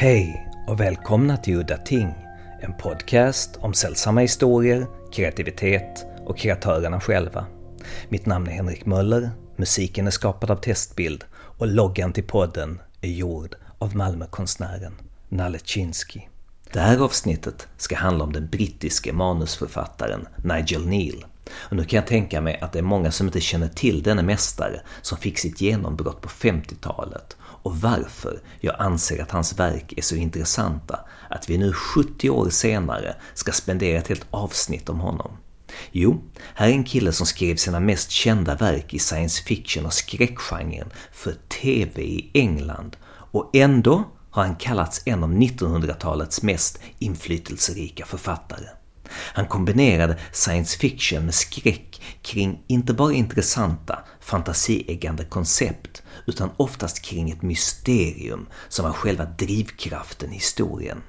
Hej och välkomna till Udda Ting, en podcast om sällsamma historier, kreativitet och kreatörerna själva. Mitt namn är Henrik Möller, musiken är skapad av Testbild och loggan till podden är gjord av Malmökonstnären Nalle Chinsky. Det här avsnittet ska handla om den brittiske manusförfattaren Nigel Neal. Och nu kan jag tänka mig att det är många som inte känner till denne mästare som fick sitt genombrott på 50-talet och varför jag anser att hans verk är så intressanta att vi nu 70 år senare ska spendera ett helt avsnitt om honom. Jo, här är en kille som skrev sina mest kända verk i science fiction och skräckgenren för TV i England och ändå har han kallats en av 1900-talets mest inflytelserika författare. Han kombinerade science fiction med skräck kring inte bara intressanta, fantasieggande koncept utan oftast kring ett mysterium som var själva drivkraften i historien.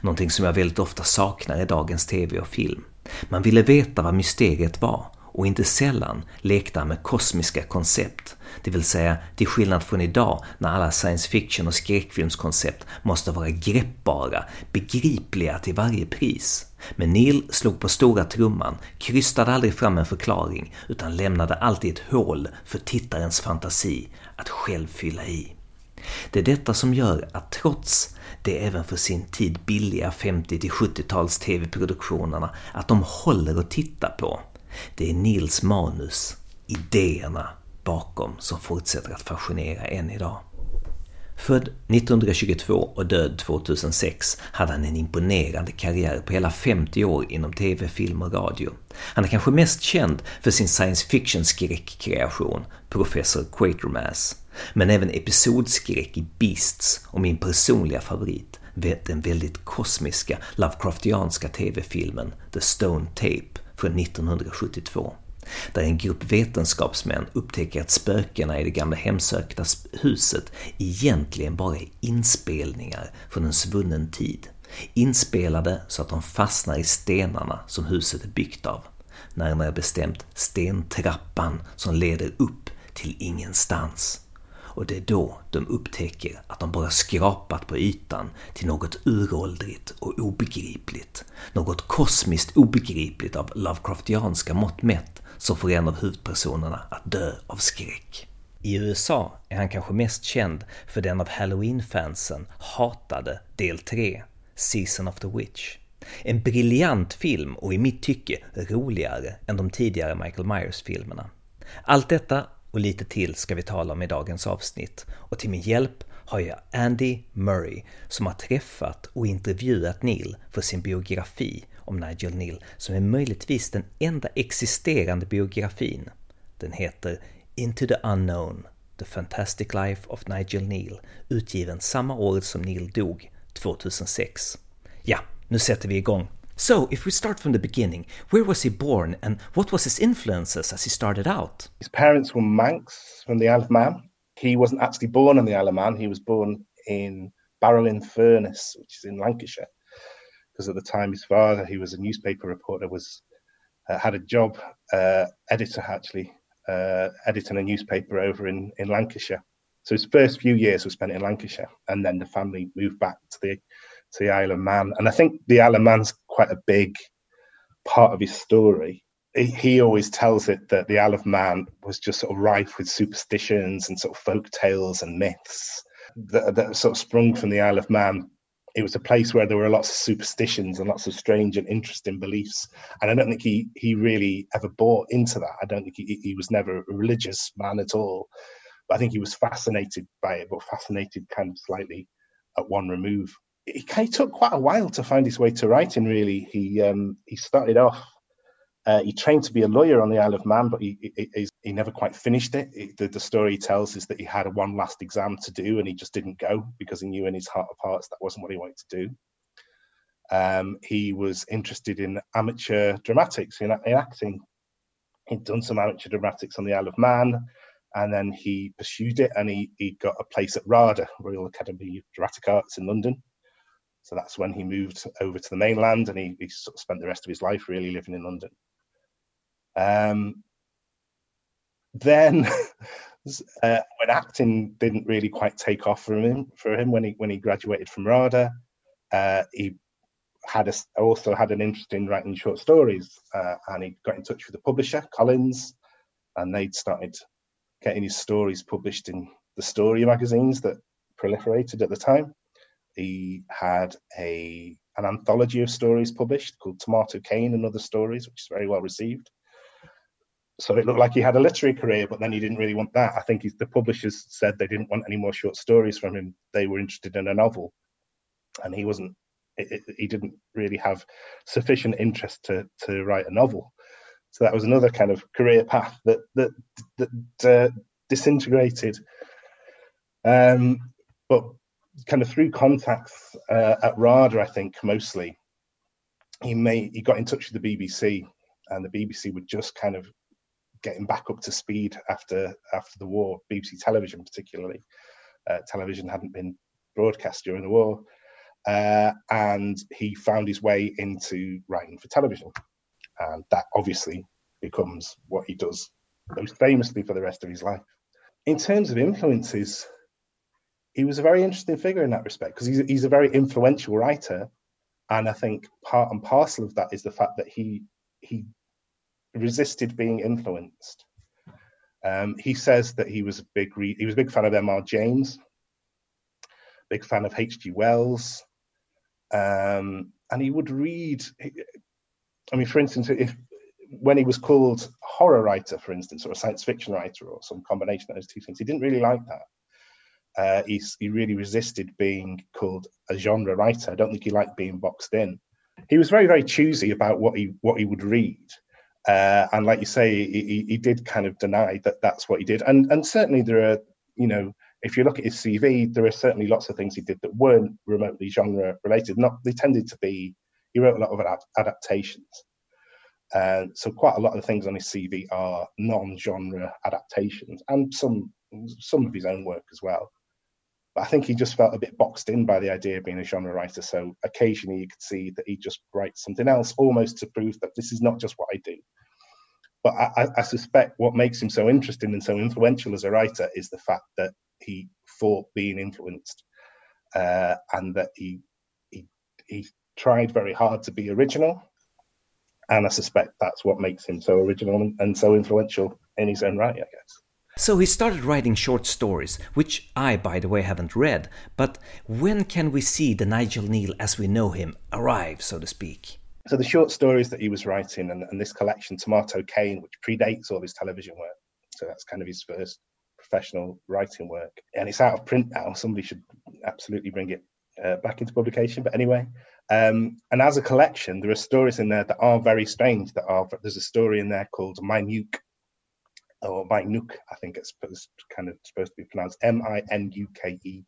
Någonting som jag väldigt ofta saknar i dagens TV och film. Man ville veta vad mysteriet var och inte sällan lekte han med kosmiska koncept, det vill säga till skillnad från idag när alla science fiction och skräckfilmskoncept måste vara greppbara, begripliga till varje pris. Men Neil slog på stora trumman, krystade aldrig fram en förklaring utan lämnade alltid ett hål för tittarens fantasi att själv fylla i. Det är detta som gör att trots det även för sin tid billiga 50-70-tals TV-produktionerna att de håller att titta på, det är Nils manus, idéerna bakom, som fortsätter att fascinera än idag. Född 1922 och död 2006 hade han en imponerande karriär på hela 50 år inom TV, film och radio. Han är kanske mest känd för sin science fiction skräckkreation, Professor Quatermass, men även episodskräck i Beasts och min personliga favorit, den väldigt kosmiska Lovecraftianska TV-filmen The Stone Tape från 1972 där en grupp vetenskapsmän upptäcker att spökena i det gamla hemsökta huset egentligen bara är inspelningar från en svunnen tid. Inspelade så att de fastnar i stenarna som huset är byggt av. Närmare bestämt stentrappan som leder upp till ingenstans. Och det är då de upptäcker att de bara skrapat på ytan till något uråldrigt och obegripligt. Något kosmiskt obegripligt av Lovecraftianska mått mätt som får en av huvudpersonerna att dö av skräck. I USA är han kanske mest känd för den av Halloween-fansen hatade del 3, Season of the Witch. En briljant film och i mitt tycke roligare än de tidigare Michael Myers-filmerna. Allt detta och lite till ska vi tala om i dagens avsnitt och till min hjälp har jag Andy Murray som har träffat och intervjuat Neil för sin biografi om Nigel Neal som är möjligtvis den enda existerande biografin. Den heter Into the Unknown, The Fantastic Life of Nigel Neal, utgiven samma år som Neil dog, 2006. Ja, nu sätter vi igång. So, if we start from the beginning, where was he born and what was his influences as he started out? His parents were Manx from the Isle of Man. He wasn't actually born on the Isle of Man, he was born in Barrow in Furness, which is in Lancashire. because at the time his father, he was a newspaper reporter, was uh, had a job uh, editor actually uh, editing a newspaper over in in Lancashire. So his first few years were spent in Lancashire, and then the family moved back to the to the Isle of Man. And I think the Isle of Man's quite a big part of his story. He, always tells it that the Isle of Man was just sort of rife with superstitions and sort of folk tales and myths that, that sort of sprung from the Isle of Man it was a place where there were lots of superstitions and lots of strange and interesting beliefs. And I don't think he he really ever bought into that. I don't think he, he was never a religious man at all. But I think he was fascinated by it, but fascinated kind of slightly at one remove. It, it took quite a while to find his way to writing. Really, he um, he started off uh, he trained to be a lawyer on the Isle of Man, but he he, he never quite finished it. He, the, the, story he tells is that he had a one last exam to do, and he just didn't go because he knew in his heart of hearts that wasn't what he wanted to do. Um, he was interested in amateur dramatics, in, in acting. He'd done some amateur dramatics on the Isle of Man, and then he pursued it, and he he got a place at RADA, Royal Academy of Dramatic Arts in London. So that's when he moved over to the mainland, and he, he sort of spent the rest of his life really living in London. Um, then Uh, when acting didn't really quite take off for him, for him when he when he graduated from RADA, uh, he had a, also had an interest in writing short stories, uh, and he got in touch with the publisher Collins, and they'd started getting his stories published in the story magazines that proliferated at the time. He had a an anthology of stories published called Tomato Cain and Other Stories, which is very well received. So it looked like he had a literary career, but then he didn't really want that. I think the publishers said they didn't want any more short stories from him. They were interested in a novel, and he wasn't. It, it, he didn't really have sufficient interest to to write a novel. So that was another kind of career path that that that uh, disintegrated. Um, but kind of through contacts uh, at RADA, I think mostly, he made he got in touch with the BBC, and the BBC were just kind of getting back up to speed after after the war. BBC Television, particularly, uh, television hadn't been broadcast during the war, uh, and he found his way into writing for television, and that obviously becomes what he does most famously for the rest of his life. In terms of influences, he was a very interesting figure in that respect because he's, he's a very influential writer. And I think part and parcel of that is the fact that he he resisted being influenced. Um, he says that he was a big re- he was a big fan of M.R. James, big fan of H.G. Wells, um, and he would read. I mean, for instance, if when he was called horror writer, for instance, or a science fiction writer, or some combination of those two things, he didn't really like that uh, he, he really resisted being called a genre writer. I don't think he liked being boxed in. He was very, very choosy about what he what he would read, uh, and like you say, he, he did kind of deny that that's what he did. And and certainly there are, you know, if you look at his CV, there are certainly lots of things he did that weren't remotely genre related. Not they tended to be. He wrote a lot of adaptations. Uh, so quite a lot of the things on his CV are non-genre adaptations, and some some of his own work as well. But I think he just felt a bit boxed in by the idea of being a genre writer. So occasionally you could see that he just writes something else almost to prove that this is not just what I do. But I, I suspect what makes him so interesting and so influential as a writer is the fact that he fought being influenced uh, and that he, he, he tried very hard to be original. And I suspect that's what makes him so original and so influential in his own right, I guess. So he started writing short stories, which I, by the way, haven't read. But when can we see the Nigel Kneale as we know him arrive, so to speak? So the short stories that he was writing and, and this collection, Tomato Cain, which predates all his television work. So that's kind of his first professional writing work. And it's out of print now. Somebody should absolutely bring it uh, back into publication. But anyway, um, and as a collection, there are stories in there that are very strange. That are there's a story in there called My Minuke, or Minuke, I think it's supposed, kind of supposed to be pronounced M I N U K E.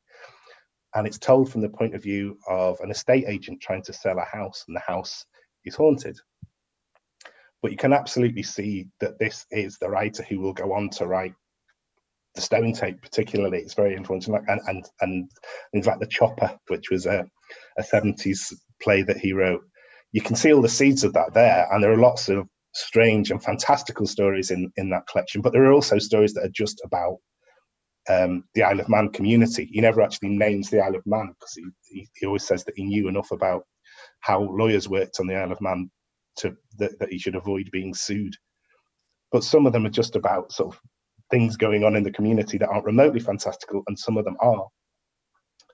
And it's told from the point of view of an estate agent trying to sell a house, and the house is haunted. But you can absolutely see that this is the writer who will go on to write the Stone Tape, particularly. It's very influential, and and and in fact, the Chopper, which was a a seventies play that he wrote. You can see all the seeds of that there, and there are lots of strange and fantastical stories in in that collection, but there are also stories that are just about um, the Isle of Man community. He never actually names the Isle of Man because he, he, he always says that he knew enough about how lawyers worked on the Isle of Man to that, that he should avoid being sued. But some of them are just about sort of things going on in the community that aren't remotely fantastical, and some of them are.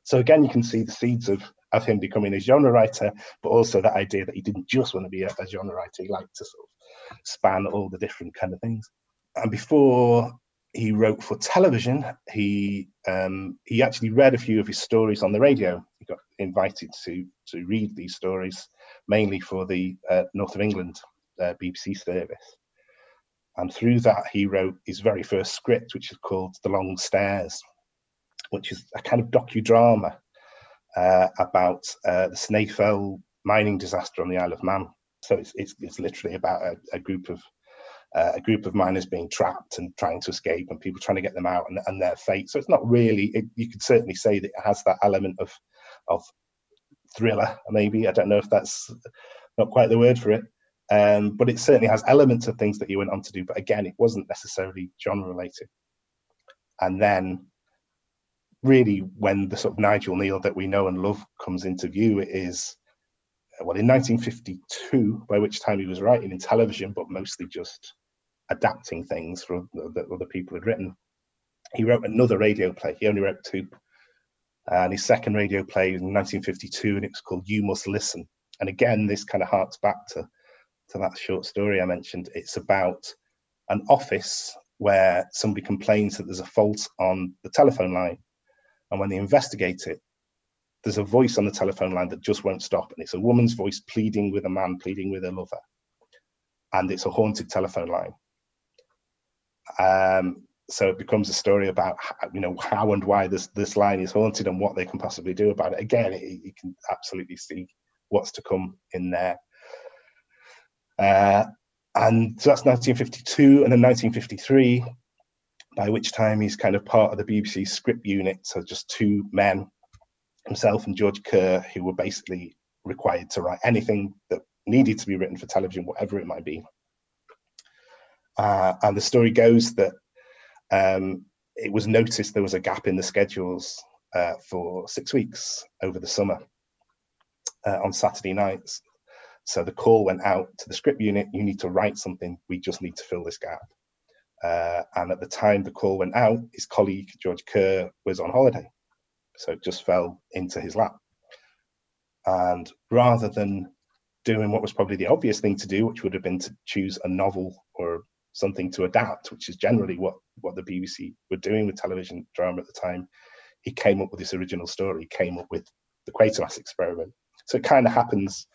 So again, you can see the seeds of of him becoming a genre writer, but also that idea that he didn't just want to be a, a genre writer; he liked to sort of span all the different kind of things. And before he wrote for television, he um, he actually read a few of his stories on the radio. He got invited to to read these stories, mainly for the uh, North of England uh, BBC service. And through that, he wrote his very first script, which is called The Long Stairs, which is a kind of docudrama uh, about uh, the Snaefell mining disaster on the Isle of Man. So it's it's, it's literally about a, a group of uh, a group of miners being trapped and trying to escape, and people trying to get them out and, and their fate. So it's not really. It, you could certainly say that it has that element of of thriller. Maybe I don't know if that's not quite the word for it, um, but it certainly has elements of things that he went on to do. But again, it wasn't necessarily genre related. And then, really, when the sort of Nigel Neal that we know and love comes into view, it is well in 1952, by which time he was writing in television, but mostly just adapting things from that other people had written. He wrote another radio play. He only wrote two. And his second radio play was in 1952, and it was called You Must Listen. And again, this kind of harks back to, to that short story I mentioned. It's about an office where somebody complains that there's a fault on the telephone line. And when they investigate it, there's a voice on the telephone line that just won't stop. And it's a woman's voice pleading with a man, pleading with a lover. And it's a haunted telephone line. Um, so it becomes a story about you know how and why this this line is haunted and what they can possibly do about it. Again, it, you can absolutely see what's to come in there. Uh, and so that's 1952, and then 1953, by which time he's kind of part of the BBC script unit. So just two men, himself and George Kerr, who were basically required to write anything that needed to be written for television, whatever it might be. Uh, and the story goes that um, it was noticed there was a gap in the schedules uh, for six weeks over the summer uh, on Saturday nights. So the call went out to the script unit you need to write something, we just need to fill this gap. Uh, and at the time the call went out, his colleague George Kerr was on holiday. So it just fell into his lap. And rather than doing what was probably the obvious thing to do, which would have been to choose a novel or something to adapt, which is generally what what the BBC were doing with television drama at the time. He came up with this original story. Came up with the Quatermass experiment. So it kind of happens,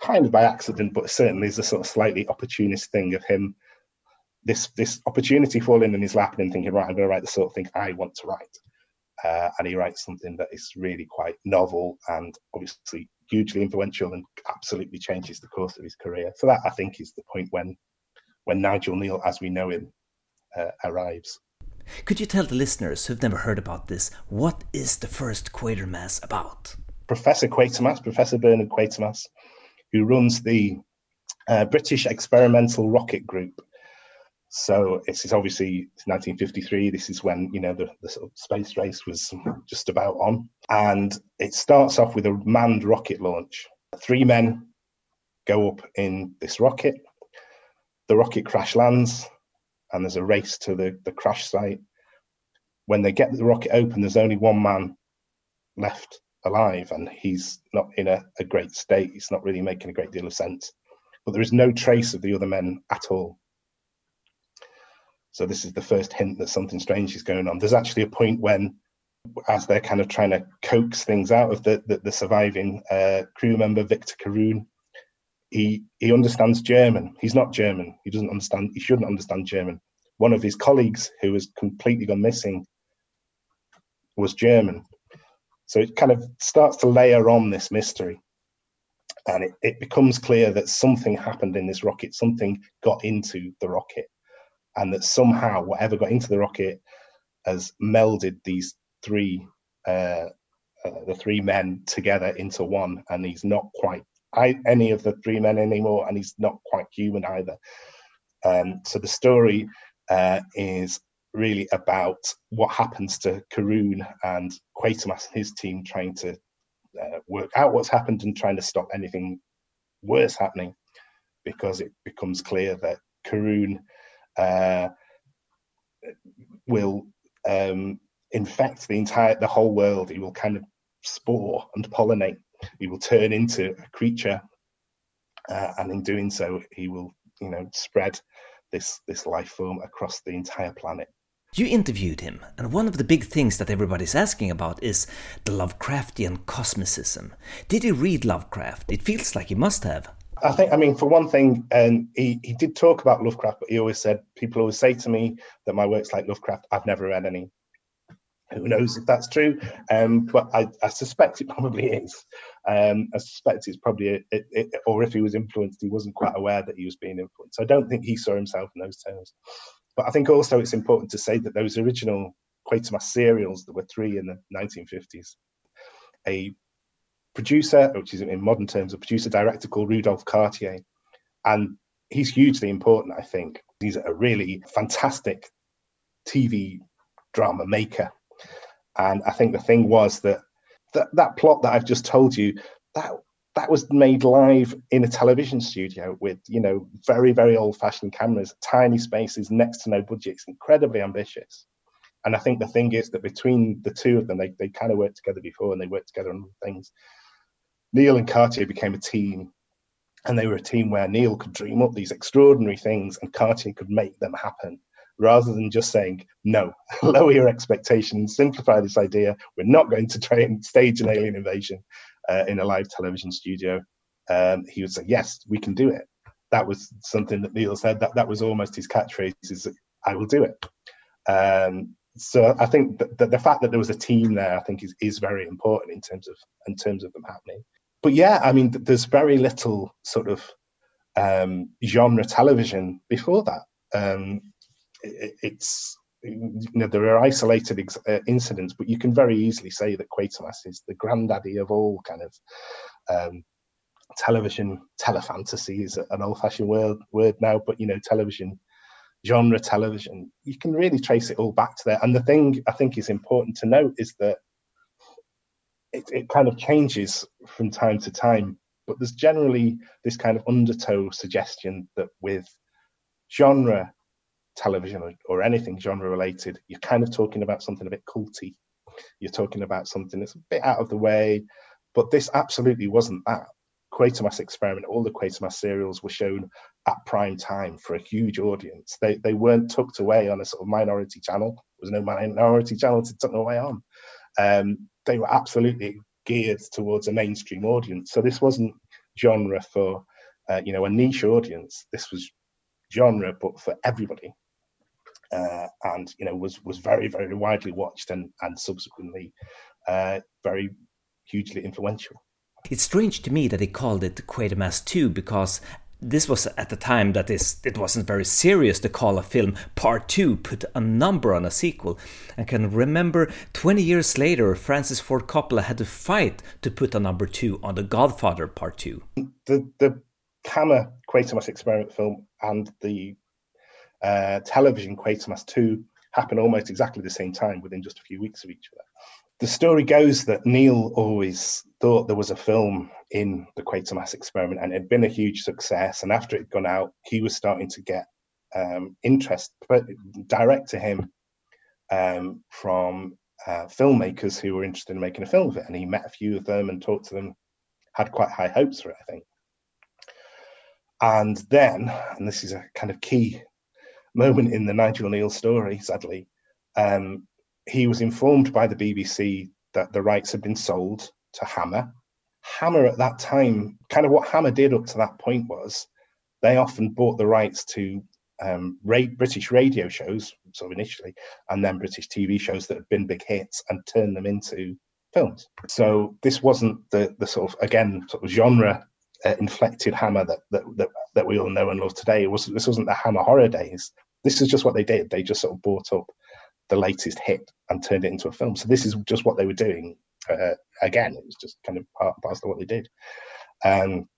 kind of by accident, but certainly is a sort of slightly opportunist thing of him. This this opportunity falling in his lap and thinking, right, I'm going to write the sort of thing I want to write. Uh, and he writes something that is really quite novel and obviously hugely influential and absolutely changes the course of his career. So that I think is the point when when Nigel Kneale, as we know him, uh, arrives. Could you tell the listeners who've never heard about this, what is the first Quatermass about? Professor Quatermass, Professor Bernard Quatermass, who runs the uh, British Experimental Rocket Group. So it's obviously 1953. This is when you know the, the sort of space race was just about on, and it starts off with a manned rocket launch. Three men go up in this rocket the rocket crash lands and there's a race to the, the crash site. When they get the rocket open, there's only one man left alive and he's not in a, a great state. He's not really making a great deal of sense. But there is no trace of the other men at all. So this is the first hint that something strange is going on. There's actually a point when, as they're kind of trying to coax things out of the, the, the surviving uh, crew member, Victor Carroon, he he understands German. He's not German. He doesn't understand. He shouldn't understand German. One of his colleagues who has completely gone missing was German. So it kind of starts to layer on this mystery. And it, it becomes clear that something happened in this rocket, something got into the rocket, and that somehow whatever got into the rocket has melded these three uh, uh, the three men together into one, and he's not quite I, any of the three men anymore, and he's not quite human either. Um, so the story uh, is really about what happens to Carroon and Quatermass and his team trying to uh, work out what's happened and trying to stop anything worse happening because it becomes clear that Carroon uh, will um, infect the entire the whole world. He will kind of spore and pollinate he will turn into a creature, uh, and in doing so, he will, you know, spread this this life form across the entire planet. You interviewed him, and one of the big things that everybody's asking about is the Lovecraftian cosmicism. Did he read Lovecraft? It feels like he must have. I think, I mean, for one thing, um, he, he did talk about Lovecraft, but he always said, people always say to me that my work's like Lovecraft. I've never read any. Who knows if that's true? Um, but I, I, suspect it probably is. Um, I suspect it's probably, a, it, it, or if he was influenced, he wasn't quite aware that he was being influenced. So I don't think he saw himself in those terms. But I think also it's important to say that those original Quatermass serials, there were three in the 1950s, a producer, which is in modern terms a producer director called Rudolph Cartier, and he's hugely important. I think he's a really fantastic TV drama maker. And I think the thing was that that, that plot that I've just told you, that that was made live in a television studio with, you know, very, very old fashioned cameras, tiny spaces, next to no budgets, incredibly ambitious. And I think the thing is that between the two of them, they, they kind of worked together before and they worked together on things. Kneale and Cartier became a team, and they were a team where Kneale could dream up these extraordinary things and Cartier could make them happen rather than just saying, no, lower your expectations, simplify this idea. We're not going to try and stage an alien invasion uh, in a live television studio. Um, he would say, yes, we can do it. That was something that Kneale said. That that was almost his catchphrase: "Is I will do it." Um, so I think that the fact that there was a team there, I think, is is very important in terms of in terms of them happening. But yeah, I mean, there's very little sort of um, genre television before that. Um, it, it's you know there are isolated ex- uh, incidents, but you can very easily say that Quatermass is the granddaddy of all kind of um, television. Telefantasy is an old-fashioned word word now, but you know television genre television. You can really trace it all back to there. And the thing I think is important to note is that it, it kind of changes from time to time, but there's generally this kind of undertow suggestion that with genre television or, or anything genre related, you're kind of talking about something a bit culty. You're talking about something that's a bit out of the way, but this absolutely wasn't that. Quatermass experiment, all the Quatermass serials were shown at prime time for a huge audience. They they weren't tucked away on a sort of minority channel. There was no minority channel to tuck away on. Um, they were absolutely geared towards a mainstream audience. So this wasn't genre for uh, you know a niche audience. This was genre, but for everybody uh, and you know was was very very widely watched and and subsequently uh, very hugely influential. It's strange to me that they called it Quatermass 2 because this was at the time that is, it wasn't very serious to call a film part 2 put a number on a sequel i can remember 20 years later francis ford coppola had to fight to put a number 2 on the godfather part 2 the the hammer quatermass experiment film and the uh, television Quatermass 2 happened almost exactly the same time within just a few weeks of each other. The story goes that Kneale always thought there was a film in the Quatermass experiment and it had been a huge success. And after it had gone out, he was starting to get um, interest direct to him um, from uh, filmmakers who were interested in making a film of it. And he met a few of them and talked to them, had quite high hopes for it, I think. And then, and this is a kind of key moment in the Nigel Kneale story, sadly, um, he was informed by the BBC that the rights had been sold to Hammer. Hammer at that time, kind of what Hammer did up to that point was they often bought the rights to um, ra- British radio shows, sort of initially, and then British TV shows that had been big hits and turned them into films. So this wasn't the the sort of again sort of genre uh, inflected Hammer that, that that that we all know and love today. It was this wasn't the Hammer horror days this is just what they did. They just sort of bought up the latest hit and turned it into a film. So this is just what they were doing. Uh, again, it was just kind of part of what they did. Um,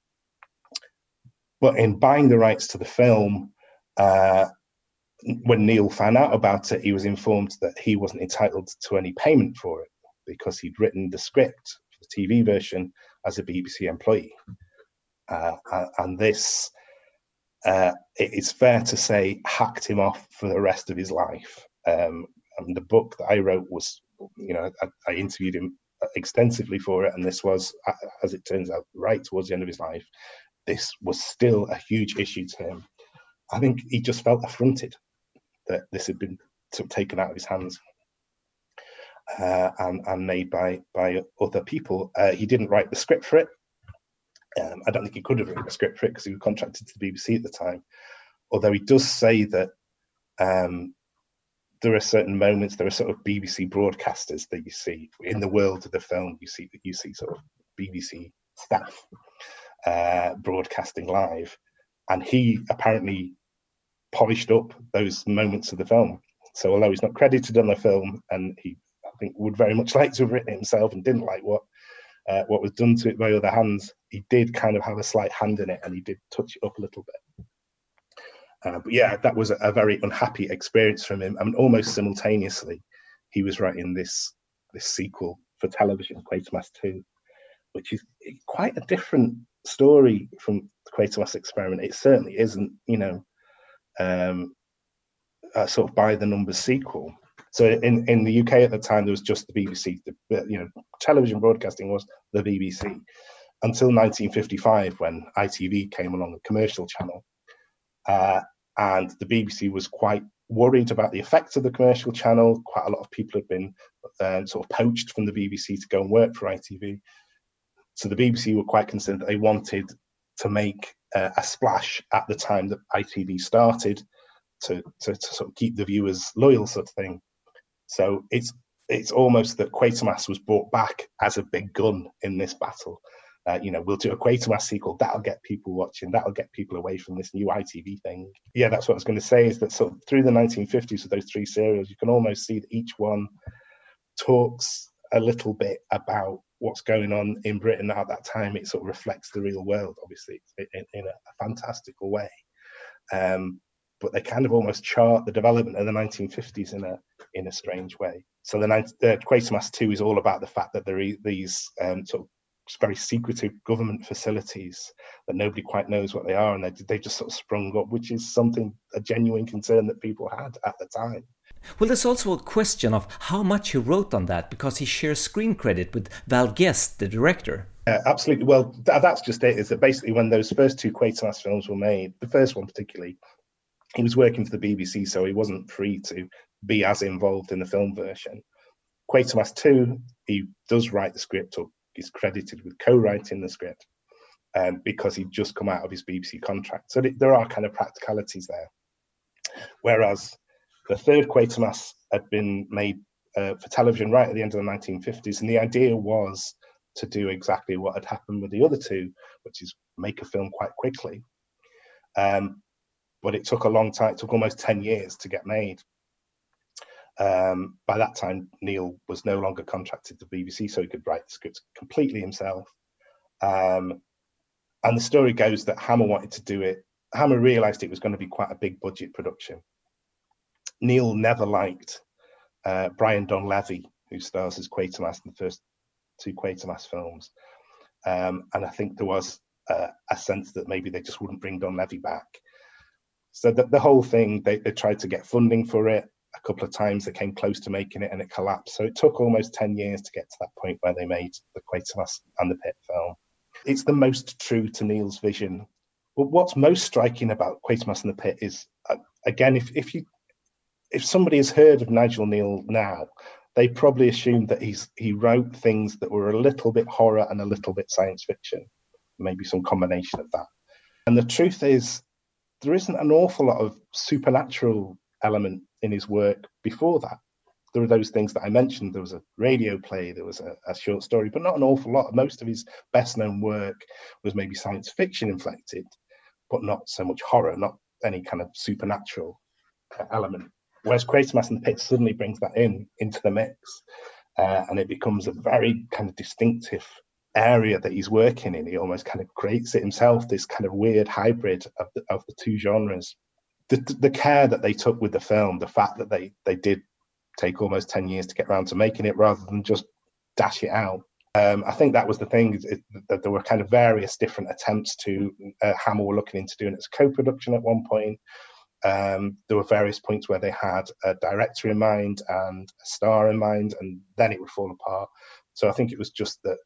but in buying the rights to the film, uh, when Kneale found out about it, he was informed that he wasn't entitled to any payment for it because he'd written the script for the TV version as a BBC employee. Uh, and this uh, it's fair to say, hacked him off for the rest of his life. Um, and the book that I wrote was, you know, I, I, interviewed him extensively for it, and this was, as it turns out, right towards the end of his life. This was still a huge issue to him. I think he just felt affronted that this had been taken out of his hands. Uh, and, and made by by other people. Uh, he didn't write the script for it. Um, I don't think he could have written the script for it because he was contracted to the BBC at the time. Although he does say that um, there are certain moments, there are sort of BBC broadcasters that you see in the world of the film. You see that you see sort of BBC staff uh, broadcasting live, and he apparently polished up those moments of the film. So although he's not credited on the film, and he I think would very much like to have written it himself and didn't like what uh, what was done to it by other hands, he did kind of have a slight hand in it and he did touch it up a little bit. Uh, but yeah, that was a, a, very unhappy experience from him. I mean, almost simultaneously, he was writing this this sequel for television, Quatermass 2, which is quite a different story from the Quatermass experiment. It certainly isn't, you know, um, a sort of by the numbers sequel. So in, in the UK at the time, there was just the BBC. The, you know, television broadcasting was the BBC until 1955 when ITV came along, a commercial channel, uh, and the BBC was quite worried about the effects of the commercial channel. Quite a lot of people had been uh, sort of poached from the BBC to go and work for ITV. So the BBC were quite concerned that they wanted to make uh, a splash at the time that ITV started to, to, to, sort of keep the viewers loyal, sort of thing. So it's it's almost that Quatermass was brought back as a big gun in this battle. Uh, you know, we'll do a Quatermass sequel. That'll get people watching. That'll get people away from this new ITV thing. Yeah, that's what I was going to say. Is that sort of through the 1950s with those three serials, you can almost see that each one talks a little bit about what's going on in Britain at that time. It sort of reflects the real world, obviously, in, in a, fantastical way. Um, but they kind of almost chart the development of the 1950s in a in a strange way. So the, the Quatermass 2 is all about the fact that there are these um, sort of very secretive government facilities that nobody quite knows what they are, and they they just sort of sprung up, which is something a genuine concern that people had at the time. Well, there's also a question of how much he wrote on that because he shares screen credit with Val Guest, the director. Uh, absolutely. Well, th- that's just it. Is that basically when those first two Quatermass films were made, the first one particularly, he was working for the BBC, so he wasn't free to be as involved in the film version. Quatermass 2, he does write the script or is credited with co-writing the script um, because he'd just come out of his BBC contract. So th- there are kind of practicalities there. Whereas the third Quatermass had been made uh, for television right at the end of the 1950s, and the idea was to do exactly what had happened with the other two, which is make a film quite quickly. Um, but it took a long time. It took almost 10 years to get made. Um, by that time, Kneale was no longer contracted to BBC, so he could write the scripts completely himself. Um, and the story goes that Hammer wanted to do it. Hammer realised it was going to be quite a big budget production. Kneale never liked uh, Brian Donlevy, who stars as Quatermass in the first two Quatermass films. Um, and I think there was uh, a sense that maybe they just wouldn't bring Donlevy back. So the, the whole thing, they, they tried to get funding for it a couple of times. They came close to making it and it collapsed. So it took almost 10 years to get to that point where they made the Quatermass and the Pit film. It's the most true to Kneale's vision. But what's most striking about Quatermass and the Pit is, uh, again, if, if you if somebody has heard of Nigel Kneale now, they probably assume that he's he wrote things that were a little bit horror and a little bit science fiction, maybe some combination of that. And the truth is, there isn't an awful lot of supernatural element in his work before that. There were those things that I mentioned. There was a radio play, there was a, a short story, but not an awful lot. Most of his best known work was maybe science fiction inflected, but not so much horror, not any kind of supernatural element. Whereas Quatermass and the Pit suddenly brings that in into the mix, uh, and it becomes a very kind of distinctive area that he's working in. He almost kind of creates it himself, this kind of weird hybrid of the, of the two genres. The, the care that they took with the film, the fact that they they did take almost 10 years to get around to making it rather than just dash it out. Um, I think that was the thing is, that there were kind of various different attempts to uh, Hammer were looking into doing it as co-production at one point. Um, there were various points where they had a director in mind and a star in mind, and then it would fall apart. So I think it was just that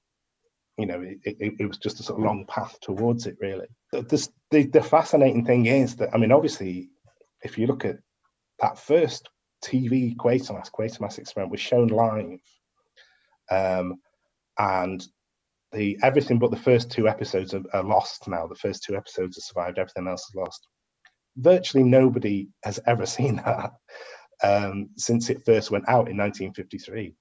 you know, it, it, it, was just a sort of long path towards it, really. The, the, the fascinating thing is that, I mean, obviously, if you look at that first TV Quatermass, Quatermass experiment was shown live, um, and the everything but the first two episodes are, are, lost now. The first two episodes have survived, everything else is lost. Virtually nobody has ever seen that um, since it first went out in 1953.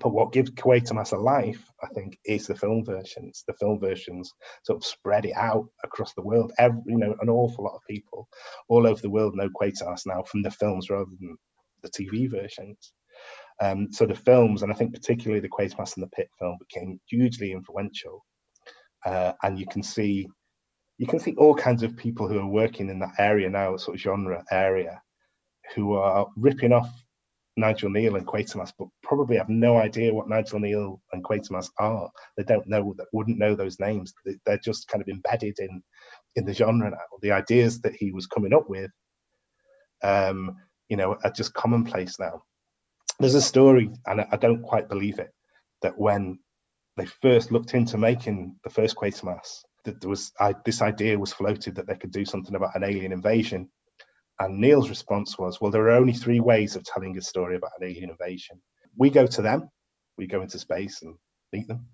But what gives Quatermass a life, I think, is the film versions. The film versions sort of spread it out across the world. Every, you know, an awful lot of people all over the world know Quatermass now from the films rather than the TV versions. Um, so the films, and I think particularly the Quatermass and the Pit film, became hugely influential. Uh, and you can see, you can see all kinds of people who are working in that area now, sort of genre area, who are ripping off Nigel Kneale and Quatermass, but probably have no idea what Nigel Kneale and Quatermass are. They don't know that wouldn't know those names. They're just kind of embedded in in the genre now. The ideas that he was coming up with, um, you know, are just commonplace now. There's a story, and I don't quite believe it, that when they first looked into making the first Quatermass, that there was I, this idea was floated that they could do something about an alien invasion and Kneale's response was, well, there are only three ways of telling a story about an alien invasion. We go to them, we go into space and meet them.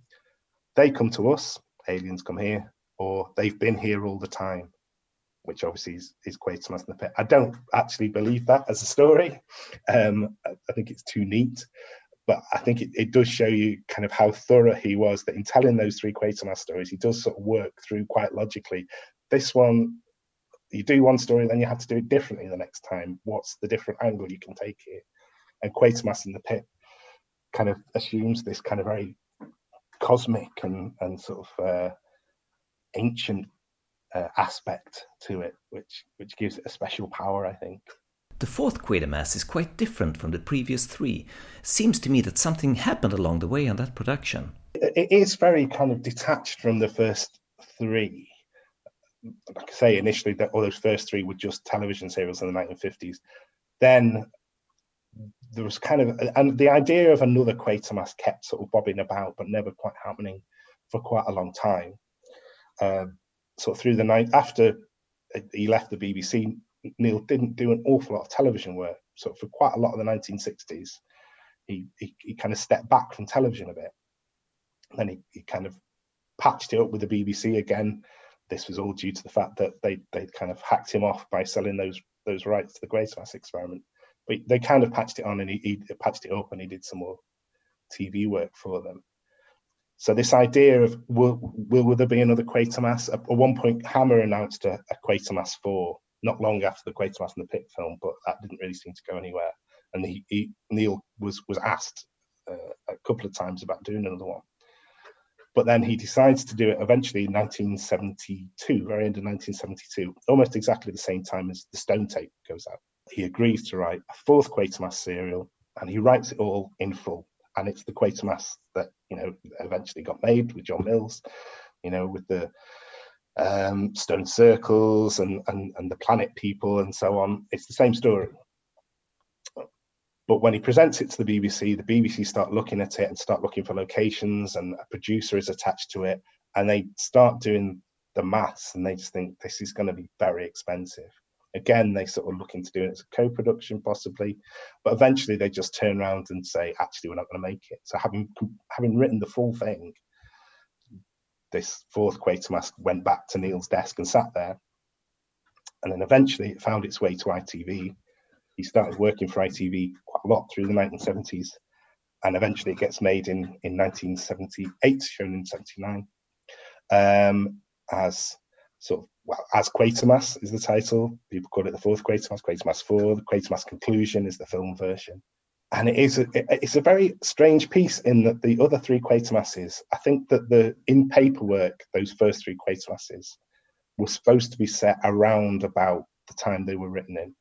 They come to us, aliens come here, or they've been here all the time, which obviously is, is Quatermass in the Pit. I don't actually believe that as a story. Um, I think it's too neat, but I think it, it does show you kind of how thorough he was that in telling those three Quatermass stories, he does sort of work through quite logically. This one you do one story, then you have to do it differently the next time. What's the different angle you can take here? And Quatermass in the Pit kind of assumes this kind of very cosmic and, and sort of uh, ancient uh, aspect to it, which which gives it a special power, I think. The fourth Quatermass is quite different from the previous three. Seems to me that something happened along the way on that production. It is very kind of detached from the first three like I say, initially that all those first three were just television serials in the 1950s. Then there was kind of, and the idea of another Quatermass kept sort of bobbing about, but never quite happening for quite a long time. Um, so through the night after he left the BBC, Kneale didn't do an awful lot of television work. So for quite a lot of the 1960s, he he, he kind of stepped back from television a bit. And Then he, he kind of patched it up with the BBC again this was all due to the fact that they they kind of hacked him off by selling those those rights to the Quatermass experiment. But they kind of patched it on and he, he patched it up and he did some more TV work for them. So this idea of will will, will there be another Quatermass? At, one point, Hammer announced a, a Quatermass four not long after the Quatermass and the Pit film, but that didn't really seem to go anywhere. And he, he, Kneale was was asked uh, a couple of times about doing another one. But then he decides to do it eventually in 1972, very end of 1972, almost exactly the same time as the Stone tape goes out. He agrees to write a fourth Quatermass serial, and he writes it all in full. And it's the Quatermass that you know eventually got made with John Mills, you know, with the um, stone circles and, and and the planet people and so on. It's the same story. But when he presents it to the BBC, the BBC start looking at it and start looking for locations, and a producer is attached to it, and they start doing the maths, and they just think this is going to be very expensive. Again, they sort of look into doing it as a co-production, possibly, but eventually they just turn around and say, actually, we're not going to make it. So having having written the full thing, this fourth Quatermass went back to Kneale's desk and sat there, and then eventually it found its way to ITV he started working for ITV quite a lot through the 1970s, and eventually it gets made in, in 1978, shown in 79, um, as sort of well as Quatermass is the title. People call it the fourth Quatermass, Quatermass Four. The Quatermass Conclusion is the film version, and it is a, it's a very strange piece in that the other three Quatermasses. I think that the in paperwork those first three Quatermasses were supposed to be set around about the time they were written in.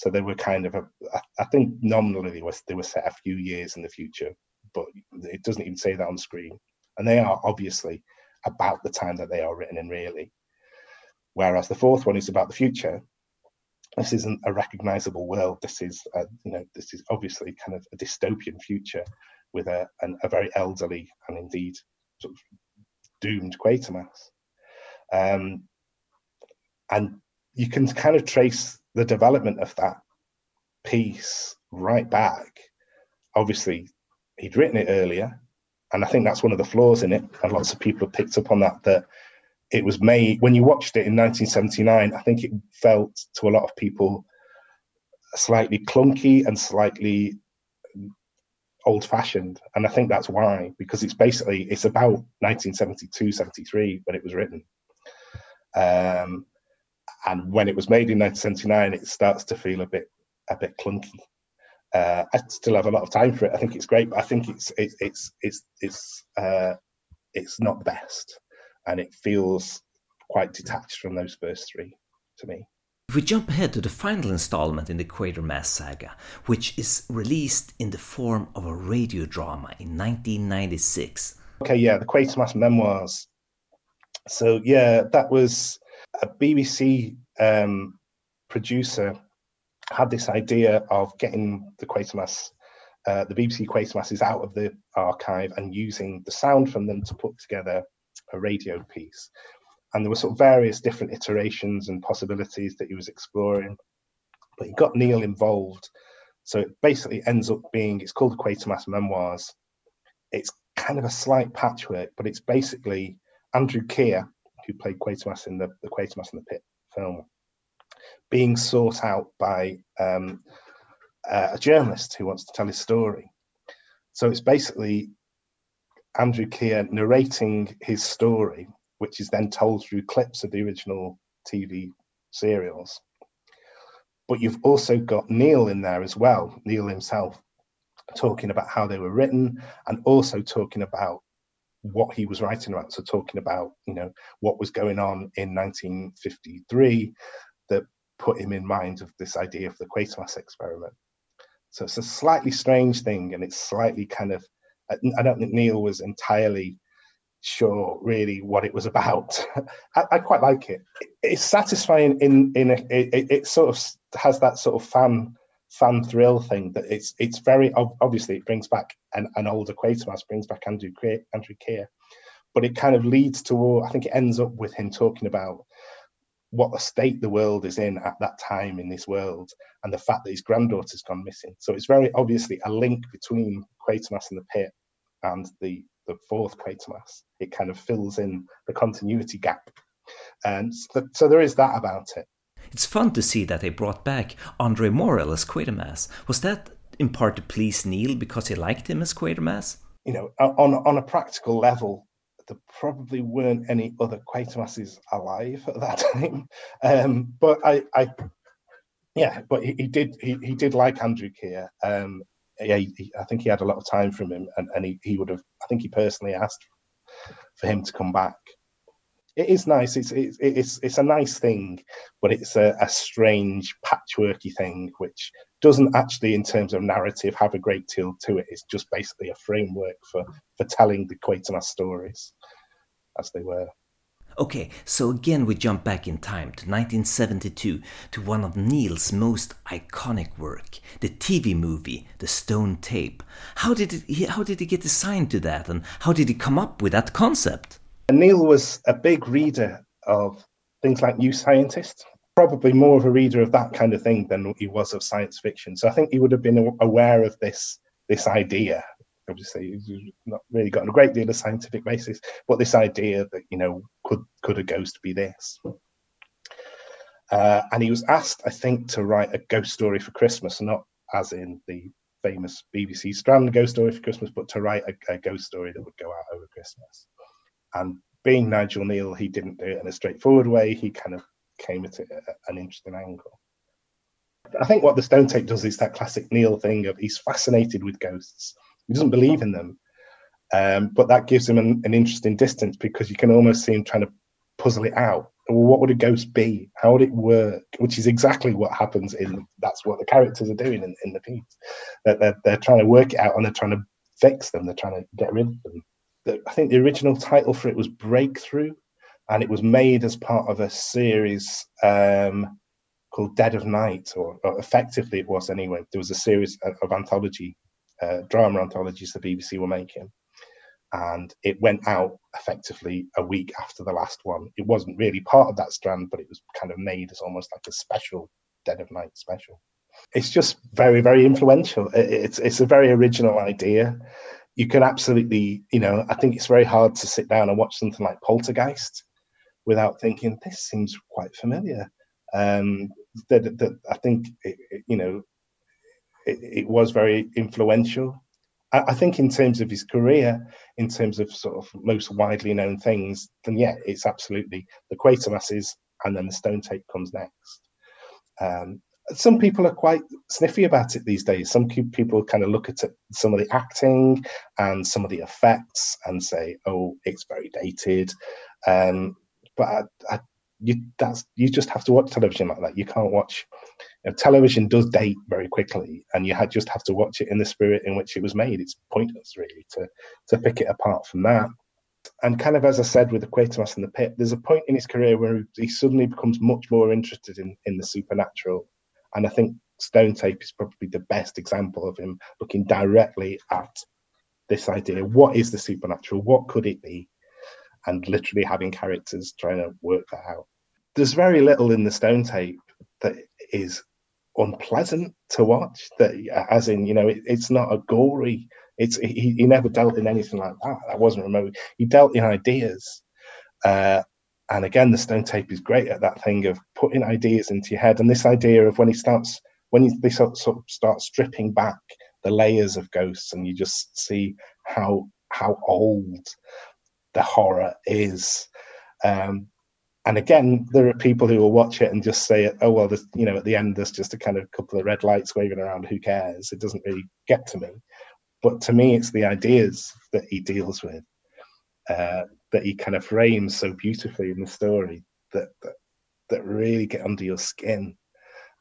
So they were kind of, a, I think nominally they were, they were set a few years in the future, but it doesn't even say that on screen. And they are obviously about the time that they are written in, really. Whereas the fourth one is about the future. This isn't a recognizable world. This is, a, you know, this is obviously kind of a dystopian future with a, an, a very elderly and indeed sort of doomed Quatermass. Um, and you can kind of trace the development of that piece right back. Obviously, he'd written it earlier, and I think that's one of the flaws in it. And lots of people have picked up on that. That it was made when you watched it in 1979. I think it felt to a lot of people slightly clunky and slightly old fashioned and i think that's why because it's basically it's about 1972 73 when it was written um, and when it was made in 1979, it starts to feel a bit a bit clunky. Uh, I still have a lot of time for it. I think it's great, but I think it's it, it's it's it's uh, it's not the best, and it feels quite detached from those first three to me. If we jump ahead to the final installment in the Quatermass saga, which is released in the form of a radio drama in 1996. Okay, yeah, the Quatermass memoirs. So, yeah, that was a BBC um, producer had this idea of getting the Quatermass, uh, the BBC Quatermasses out of the archive and using the sound from them to put together a radio piece and there were sort of various different iterations and possibilities that he was exploring. But he got Kneale involved, so it basically ends up being it's called the Quatermass Memoirs. It's kind of a slight patchwork, but it's basically Andrew Keir, who played Quatermass in the, the Quatermass in the Pit film, being sought out by um, uh, a journalist who wants to tell his story. So it's basically Andrew Keir narrating his story which is then told through clips of the original TV serials. But you've also got Kneale in there as well, Kneale himself, talking about how they were written and also talking about what he was writing about. So talking about, you know, what was going on in 1953 that put him in mind of this idea of the Quatermass experiment. So it's a slightly strange thing and it's slightly kind of I don't think Kneale was entirely sure really what it was about. I, I, quite like it. It's satisfying in in a, it, it, sort of has that sort of fan fan thrill thing that it's it's very obviously it brings back an, an older Quatermass, brings back Andrew Andrew Keir, but it kind of leads to I think it ends up with him talking about what the state the world is in at that time in this world and the fact that his granddaughter's gone missing. So it's very obviously a link between Quatermass and the pit and the the fourth Quatermass. It kind of fills in the continuity gap. And so, so there is that about it. It's fun to see that they brought back Andre Morell as Quatermass. Was that in part to please Kneale because he liked him as Quatermass? You know, on on a practical level, there probably weren't any other Quatermasses alive at that time. Um, but I, I, yeah, but he, he did he, he did like Andrew Keir, um, yeah, he, I think he had a lot of time from him, and, and he, he would have. I think he personally asked for him to come back. It is nice. It's it's it's, it's a nice thing, but it's a, a strange patchworky thing, which doesn't actually, in terms of narrative, have a great deal to it. It's just basically a framework for for telling the Quatermass stories as they were. Okay, so again we jump back in time to 1972 to one of Kneale's most iconic work, the TV movie The Stone Tape. How did it, how did he get assigned to that and how did he come up with that concept? Kneale was a big reader of things like New Scientist, probably more of a reader of that kind of thing than he was of science fiction. So I think he would have been aware of this this idea obviously he's not really got a great deal of scientific basis, but this idea that you know could could a ghost be this? Uh, and he was asked, I think, to write a ghost story for Christmas, not as in the famous BBC Strand ghost story for Christmas, but to write a, a ghost story that would go out over Christmas. And being Nigel Kneale, he didn't do it in a straightforward way. He kind of came at it at an interesting angle. I think what the Stone Tape does is that classic Kneale thing of he's fascinated with ghosts he doesn't believe in them. Um, but that gives him an, an, interesting distance because you can almost see him trying to puzzle it out. Well, what would a ghost be? How would it work? Which is exactly what happens in that's what the characters are doing in, in the piece. That they're, they're trying to work it out and they're trying to fix them. They're trying to get rid of them. The, I think the original title for it was Breakthrough, and it was made as part of a series um, called Dead of Night, or, or, effectively it was anyway. There was a series of, of anthology uh, drama anthologies the BBC were making. And it went out effectively a week after the last one. It wasn't really part of that strand, but it was kind of made as almost like a special Dead of Night special. It's just very, very influential. It's it's a very original idea. You can absolutely, you know, I think it's very hard to sit down and watch something like Poltergeist without thinking this seems quite familiar. Um, that, that I think, it, it, you know, it, it was very influential. I, I, think in terms of his career, in terms of sort of most widely known things, then yeah, it's absolutely the Quatermasses, and then the Stone Tape comes next. Um, some people are quite sniffy about it these days. Some people kind of look at it, some of the acting and some of the effects and say, "Oh, it's very dated." Um, but I, I, you that's you just have to watch television like that. You can't watch. You know, television does date very quickly, and you had just have to watch it in the spirit in which it was made. It's pointless, really, to to pick it apart from that. And kind of as I said with the Quatermass and the Pit, there's a point in his career where he suddenly becomes much more interested in in the supernatural, and I think Stone Tape is probably the best example of him looking directly at this idea: what is the supernatural? What could it be? and literally having characters trying to work that out. There's very little in the Stone Tape that is unpleasant to watch. That, as in, you know, it, it's not a gory. It's he, he never dealt in anything like that. That wasn't remote. He dealt in ideas. Uh, and again, the Stone Tape is great at that thing of putting ideas into your head. And this idea of when he starts, when he, they sort, of start stripping back the layers of ghosts, and you just see how how old the horror is. Um, and again, there are people who will watch it and just say, "Oh well, you know, at the end there's just a kind of couple of red lights waving around. Who cares? It doesn't really get to me." But to me, it's the ideas that he deals with uh, that he kind of frames so beautifully in the story that that, that really get under your skin.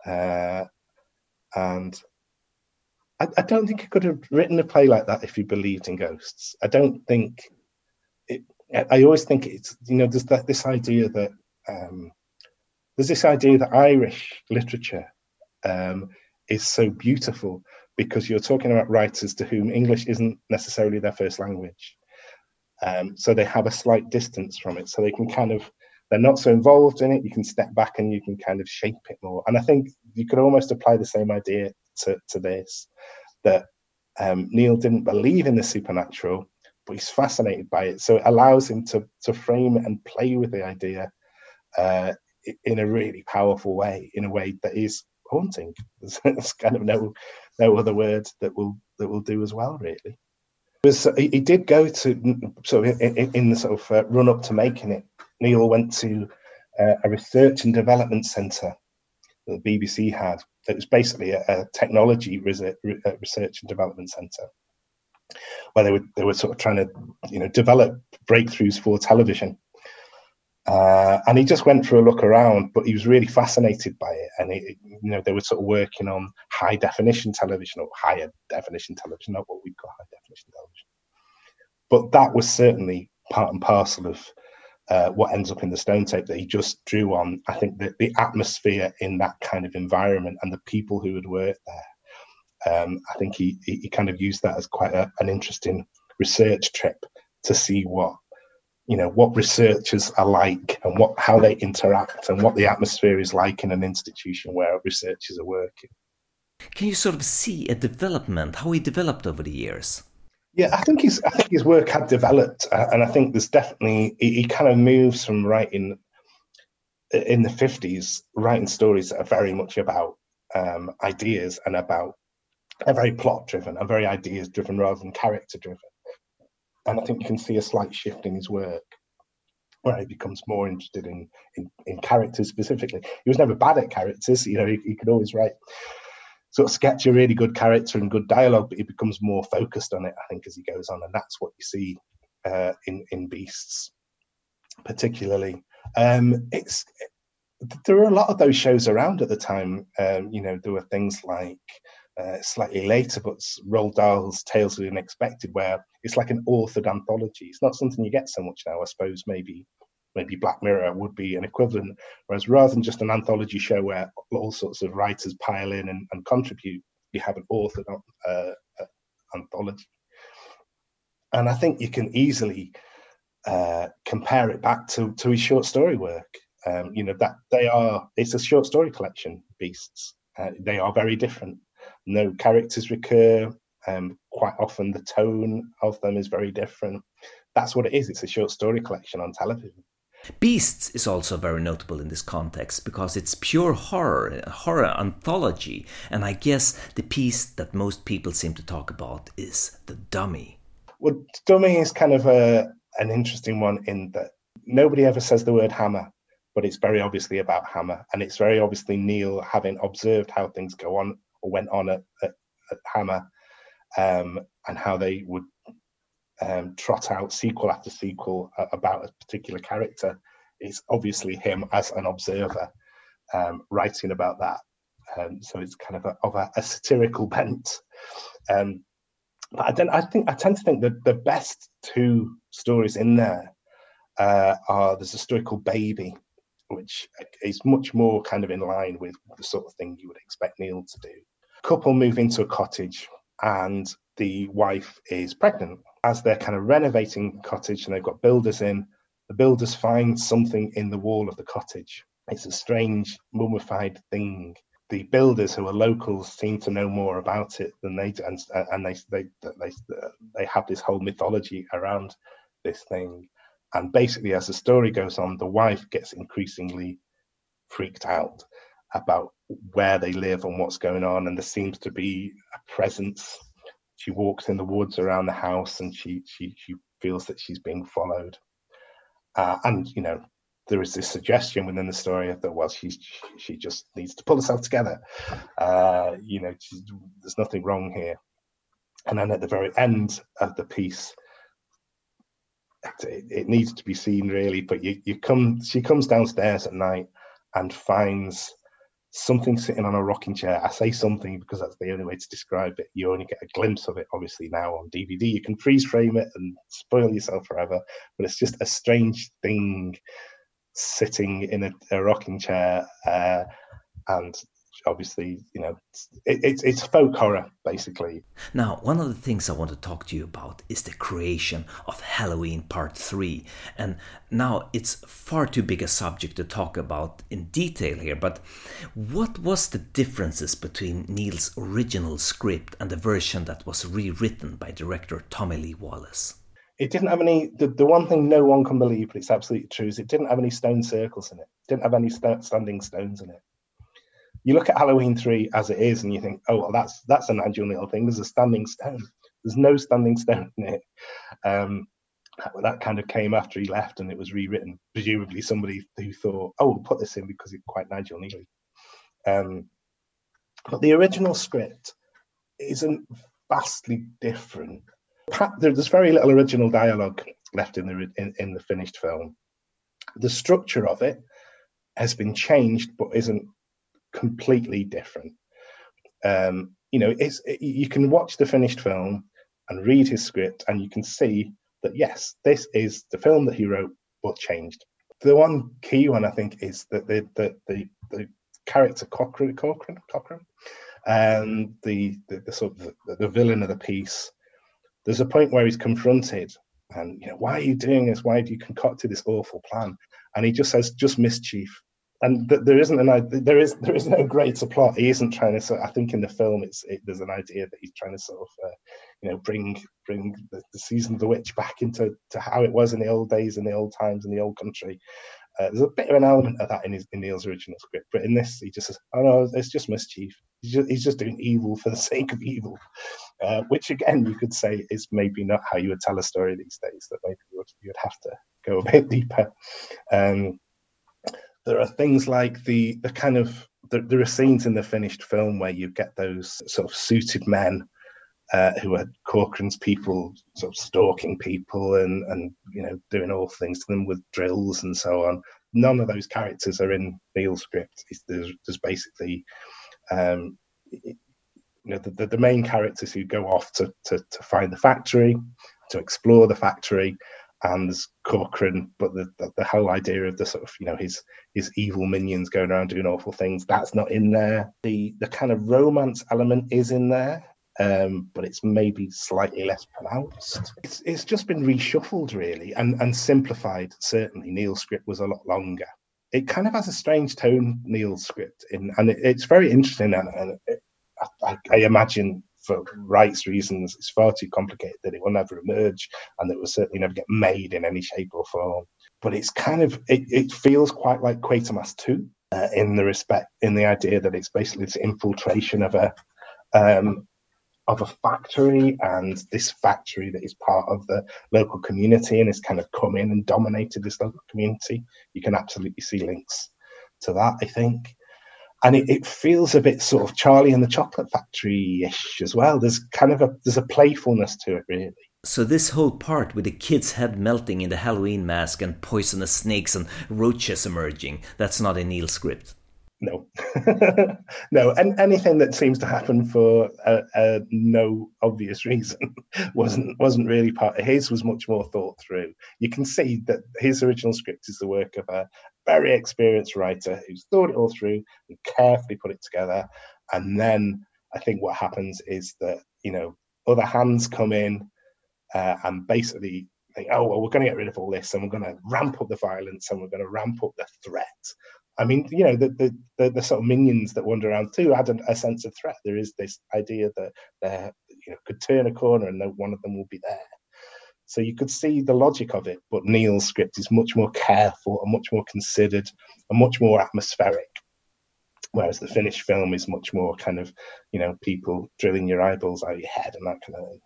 Uh, and I, I, don't think he could have written a play like that if he believed in ghosts. I don't think it, I always think it's you know there's that this idea that um, there's this idea that Irish literature um, is so beautiful because you're talking about writers to whom English isn't necessarily their first language, um, so they have a slight distance from it, so they can kind of they're not so involved in it. You can step back and you can kind of shape it more. And I think you could almost apply the same idea to to this that um, Kneale didn't believe in the supernatural, but he's fascinated by it. So it allows him to to frame and play with the idea uh, in a really powerful way, in a way that is haunting. There's, kind of no no other word that will that will do as well, really. Was, he, did go to so in, in the sort of uh, run up to making it. Kneale went to uh, a research and development centre that the BBC had. It was basically a, a technology research, research and development centre where they were they were sort of trying to you know develop breakthroughs for television. Uh, and he just went for a look around, but he was really fascinated by it. And it, you know, they were sort of working on high definition television or higher definition television, not what we call high definition television. But that was certainly part and parcel of uh, what ends up in the stone tape that he just drew on. I think that the atmosphere in that kind of environment and the people who had worked there um, I think he, he kind of used that as quite a, an interesting research trip to see what you know what researchers are like and what how they interact and what the atmosphere is like in an institution where researchers are working. Can you sort of see a development how he developed over the years? Yeah, I think his I think his work had developed, uh, and I think there's definitely he, he kind of moves from writing in the 50s writing stories that are very much about um, ideas and about are very plot driven and very ideas driven rather than character driven. And I think you can see a slight shift in his work where he becomes more interested in, in, in characters specifically. He was never bad at characters, you know, he, he could always write sort of sketch a really good character and good dialogue, but he becomes more focused on it, I think, as he goes on. And that's what you see uh, in, in Beasts, particularly. Um, it's there were a lot of those shows around at the time. Um, you know, there were things like uh, slightly later, but Roald Dahl's Tales of the Unexpected, where it's like an authored anthology. It's not something you get so much now. I suppose maybe maybe Black Mirror would be an equivalent. Whereas rather than just an anthology show where all sorts of writers pile in and, and contribute, you have an author uh, anthology. And I think you can easily uh, compare it back to, to his short story work. Um, you know that they are it's a short story collection beasts uh, they are very different no characters recur. Um, quite often, the tone of them is very different. That's what it is. It's a short story collection on television. Beasts is also very notable in this context because it's pure horror, horror anthology, and I guess the piece that most people seem to talk about is the dummy. Well, dummy is kind of a an interesting one in that nobody ever says the word hammer, but it's very obviously about hammer, and it's very obviously Kneale having observed how things go on or went on at, at, at Hammer, um, and how they would um, trot out sequel after sequel about a particular character it's obviously him as an observer um, writing about that. Um, so it's kind of a, of a, a satirical bent. Um, but I don't. I think I tend to think that the best two stories in there uh, are there's a story called Baby, which is much more kind of in line with the sort of thing you would expect Kneale to do. Couple move into a cottage, and the wife is pregnant. As they're kind of renovating the cottage and they've got builders in, the builders find something in the wall of the cottage. It's a strange mummified thing the builders who are locals seem to know more about it than they do, and, and they, they they they have this whole mythology around this thing. And basically, as the story goes on, the wife gets increasingly freaked out about where they live and what's going on, and there seems to be a presence. She walks in the woods around the house, and she she she feels that she's being followed. Uh, and you know, there is this suggestion within the story that well she's she just needs to pull herself together uh, you know there's nothing wrong here and then at the very end of the piece it, it, needs to be seen really but you, you come she comes downstairs at night and finds something sitting on a rocking chair. I say something because that's the only way to describe it. You only get a glimpse of it obviously now on dvd you can freeze frame it and spoil yourself forever but it's just a strange thing sitting in a, a rocking chair uh, and obviously you know it, it, it's folk horror basically now one of the things i want to talk to you about is the creation of halloween part 3 and now it's far too big a subject to talk about in detail here but what was the differences between kneale's original script and the version that was rewritten by director tommy lee wallace it didn't have any. The, the one thing no one can believe, but it's absolutely true, is it didn't have any stone circles in it. it didn't have any st- standing stones in it. You look at Halloween three as it is, and you think, oh, well, that's that's an Nigel Kneale thing. There's a standing stone. There's no standing stone in it. Um, that kind of came after he left, and it was rewritten. Presumably, somebody who thought, oh, we'll put this in because it's quite Nigel Kneale. Um, but the original script isn't vastly different there's very little original dialogue left in the in, in the finished film. The structure of it has been changed, but isn't completely different. Um, you know, it's it, you can watch the finished film and read his script, and you can see that yes, this is the film that he wrote, but changed. The one key one I think is that the the the, the character Cochran, Cochran, Cochran, and the, the, the sort of the, the villain of the piece there's a point where he's confronted and you know why are you doing this why have you concocted this awful plan and he just says just mischief and th- there isn't an there is there is no greater plot he isn't trying to sort i think in the film it's it, there's an idea that he's trying to sort of uh, you know bring bring the, the, season of the witch back into to how it was in the old days in the old times in the old country uh, there's a bit of an element of that in his in Kneale's original script, but in this he just says, "Oh no, it's just mischief. He's just, he's just doing evil for the sake of evil," uh, which again you could say is maybe not how you would tell a story these days. That maybe you would, you would have to go a bit deeper. Um, there are things like the the kind of there, there are scenes in the finished film where you get those sort of suited men uh, who are Corcoran's people, sort of stalking people and and you know doing all things to them with drills and so on. None of those characters are in Kneale's script. There's, there's basically, um, you know, the, the, main characters who go off to, to to find the factory, to explore the factory, and there's Corcoran, but the, the, the whole idea of the sort of you know his his evil minions going around doing awful things that's not in there. The the kind of romance element is in there, um, but it's maybe slightly less pronounced. It's, it's just been reshuffled really and, and simplified. Certainly, Kneale's script was a lot longer. It kind of has a strange tone, Kneale's script, in, and it, it's very interesting. And, and it, I, I, imagine for rights reasons, it's far too complicated that it will never emerge and that it will certainly never get made in any shape or form. But it's kind of, it, it feels quite like Quatermass 2 uh, in the respect, in the idea that it's basically this infiltration of a, um, of a factory and this factory that is part of the local community and has kind of come in and dominated this local community. You can absolutely see links to that, I think. And it, it feels a bit sort of Charlie and the Chocolate Factory ish as well. There's kind of a there's a playfulness to it really. So this whole part with the kid's head melting in the Halloween mask and poisonous snakes and roaches emerging, that's not in Kneale's script. No, no, and anything that seems to happen for no obvious reason wasn't wasn't really part of his. Was much more thought through. You can see that his original script is the work of a very experienced writer who's thought it all through and carefully put it together. And then I think what happens is that you know other hands come in uh, and basically think, oh well, we're going to get rid of all this and we're going to ramp up the violence and we're going to ramp up the threat I mean, you know, the, the the, the, sort of minions that wander around too add a, a sense of threat. There is this idea that they you know could turn a corner and no one of them will be there. So you could see the logic of it, but Kneale's script is much more careful and much more considered and much more atmospheric. Whereas the finished film is much more kind of, you know, people drilling your eyeballs out of your head and that kind of thing.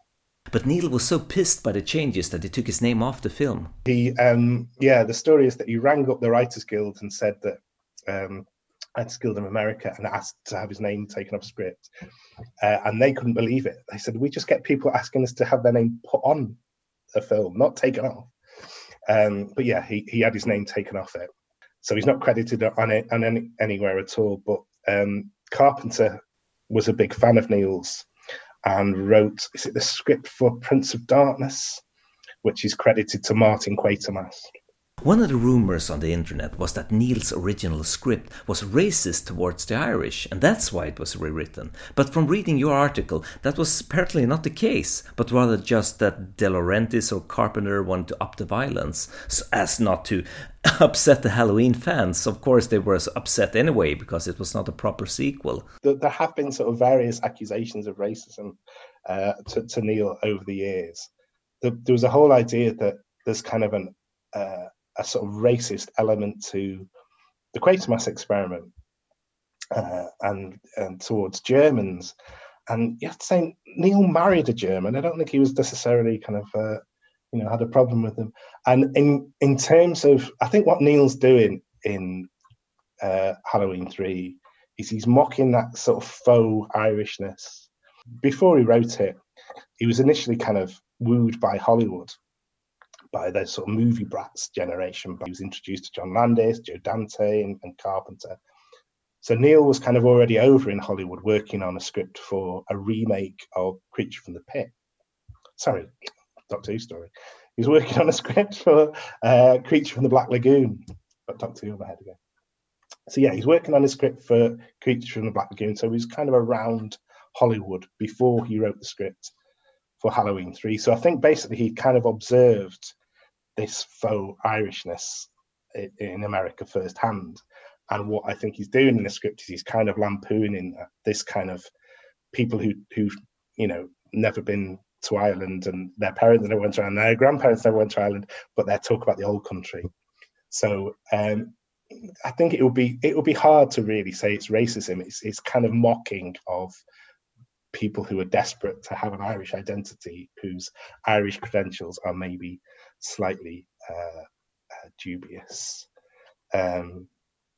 But Kneale was so pissed by the changes that he took his name off the film. He, um, yeah, the story is that he rang up the Writers Guild and said that um, at of America and asked to have his name taken off script, uh, and they couldn't believe it. They said, "We just get people asking us to have their name put on a film, not taken off." Um, but yeah, he he had his name taken off it, so he's not credited on it on any, anywhere at all. But um, Carpenter was a big fan of Kneale's and wrote is it the script for Prince of Darkness, which is credited to Martin Quatermass. One of the rumors on the internet was that Kneale's original script was racist towards the Irish, and that's why it was rewritten. But from reading your article, that was apparently not the case, but rather just that De Laurentiis or Carpenter wanted to up the violence, so as not to upset the Halloween fans. Of course, they were upset anyway because it was not a proper sequel. There have been sort of various accusations of racism uh, to, to, Neil over the years. There, was a whole idea that there's kind of an uh, a sort of racist element to the Quatermass experiment uh, and and towards Germans. And you have to say Kneale married a German. I don't think he was necessarily kind of uh, you know had a problem with them. And in in terms of, I think what Kneale's doing in uh, Halloween three is he's mocking that sort of faux Irishness. Before he wrote it, he was initially kind of wooed by Hollywood by the sort of movie brats generation. He was introduced to John Landis, Joe Dante, and, and Carpenter. So Kneale was kind of already over in Hollywood working on a script for a remake of Creature from the Pit. Sorry, Doctor Who story. He was working on a script for uh, Creature from the Black Lagoon. Got Doctor Who head again. So yeah, he's working on a script for Creature from the Black Lagoon. So he was kind of around Hollywood before he wrote the script for Halloween 3. So I think basically he kind of observed this faux Irishness in America firsthand. And what I think he's doing in the script is he's kind of lampooning this kind of people who who you know never been to Ireland and their parents never went to Ireland, their grandparents never went to Ireland, but they talk about the old country. So um, I think it would be it would be hard to really say it's racism. It's it's kind of mocking of people who are desperate to have an Irish identity, whose Irish credentials are maybe slightly uh, uh, dubious. Um,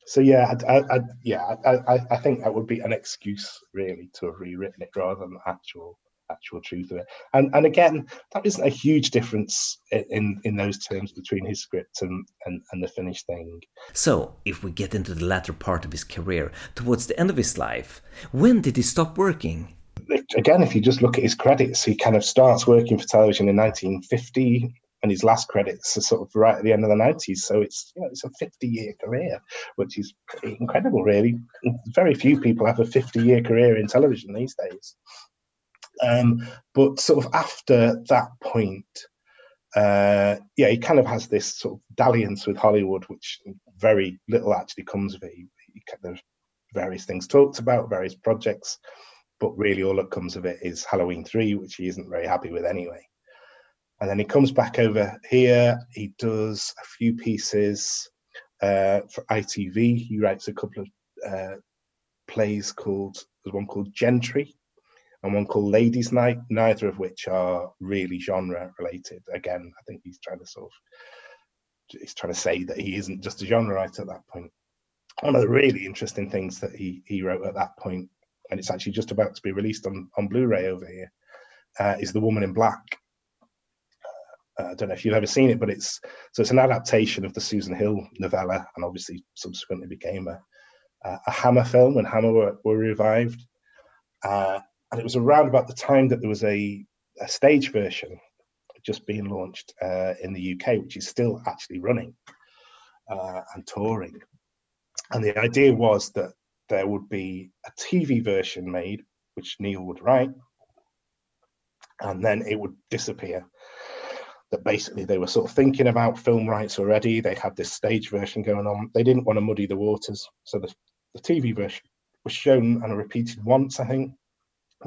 so yeah, I, I, I yeah, I, I, think that would be an excuse really to have rewritten it rather than the actual actual truth of it. And and again, that isn't a huge difference in in those terms between his script and, and and the finished thing. So, if we get into the latter part of his career, towards the end of his life, when did he stop working? Again, if you just look at his credits, he kind of starts working for television in 1950 and his last credits are sort of right at the end of the 90s. So it's you know it's a 50 year career, which is incredible, really. Very few people have a 50 year career in television these days. Um, but sort of after that point, uh, yeah, he kind of has this sort of dalliance with Hollywood, which very little actually comes of it. He, he, there's various things talked about, various projects, but really all that comes of it is Halloween 3, which he isn't very happy with anyway. And then he comes back over here. He does a few pieces uh, for ITV. He writes a couple of uh, plays called, there's one called Gentry and one called Ladies' Night, neither of which are really genre related. Again, I think he's trying to sort of, he's trying to say that he isn't just a genre writer at that point. One of the really interesting things that he, he wrote at that point, and it's actually just about to be released on, on Blu-ray over here, uh, is The Woman in Black, Uh, I don't know if you've ever seen it, but it's so it's an adaptation of the Susan Hill novella, and obviously subsequently became a, a Hammer film when Hammer were, were revived. Uh, and it was around about the time that there was a, a stage version just being launched uh, in the UK, which is still actually running uh, and touring. And the idea was that there would be a TV version made, which Kneale would write, and then it would disappear. That basically they were sort of thinking about film rights already. They had this stage version going on. They didn't want to muddy the waters, so the, the TV version was shown and repeated once, I think,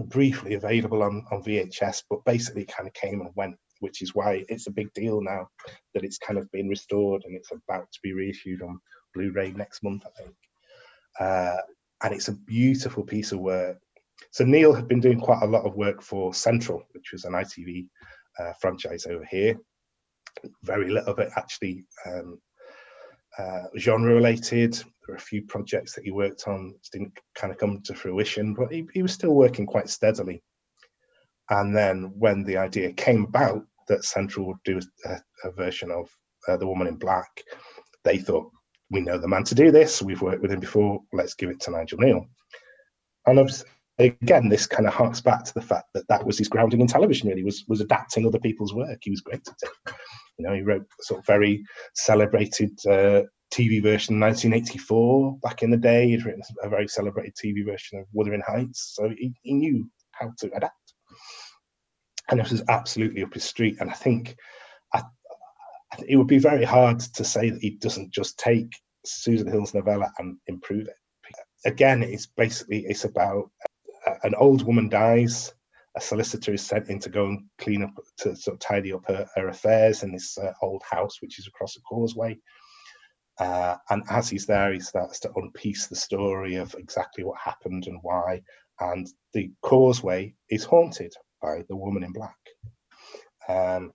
briefly available on, on VHS, but basically kind of came and went, which is why it's a big deal now that it's kind of been restored and it's about to be reissued on Blu-ray next month, I think. Uh, and it's a beautiful piece of work. So Kneale had been doing quite a lot of work for Central, which was an ITV uh, franchise over here. Very little of it actually um, uh, genre related. There were a few projects that he worked on didn't kind of come to fruition, but he, he was still working quite steadily. And then when the idea came about that Central would do a, a version of uh, The Woman in Black, they thought, we know the man to do this. We've worked with him before. Let's give it to Nigel Kneale. And again, this kind of harks back to the fact that that was his grounding in television. Really, was was adapting other people's work. He was great at it. You know, he wrote sort of very celebrated uh, TV version in 1984 back in the day. He'd written a very celebrated TV version of Wuthering Heights, so he, he knew how to adapt. And this was absolutely up his street. And I think I, it would be very hard to say that he doesn't just take Susan Hill's novella and improve it. Again, it's basically it's about an old woman dies. A solicitor is sent in to go and clean up, to sort of tidy up her, her affairs in this uh, old house, which is across a causeway. Uh, and as he's there, he starts to unpiece the story of exactly what happened and why. And the causeway is haunted by the woman in black. Um,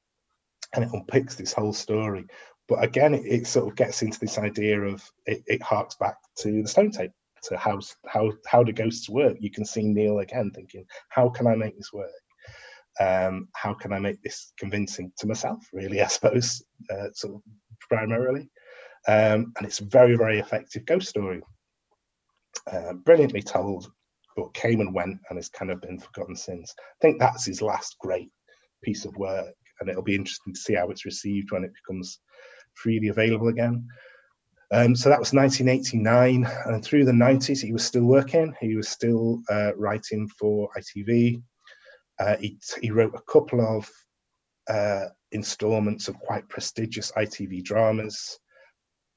and it unpicks this whole story. But again, it, it sort of gets into this idea of it, it harks back to the stone tape, to how how how do ghosts work. You can see Kneale again thinking, how can I make this work? Um, how can I make this convincing to myself? Really, I suppose, uh, sort of primarily. Um, and it's very very effective ghost story, uh, brilliantly told, but came and went and has kind of been forgotten since. I think that's his last great piece of work and it'll be interesting to see how it's received when it becomes freely available again. Um, so that was 1989, and through the 90s, he was still working. He was still uh, writing for ITV. Uh, he, he, wrote a couple of uh, installments of quite prestigious ITV dramas,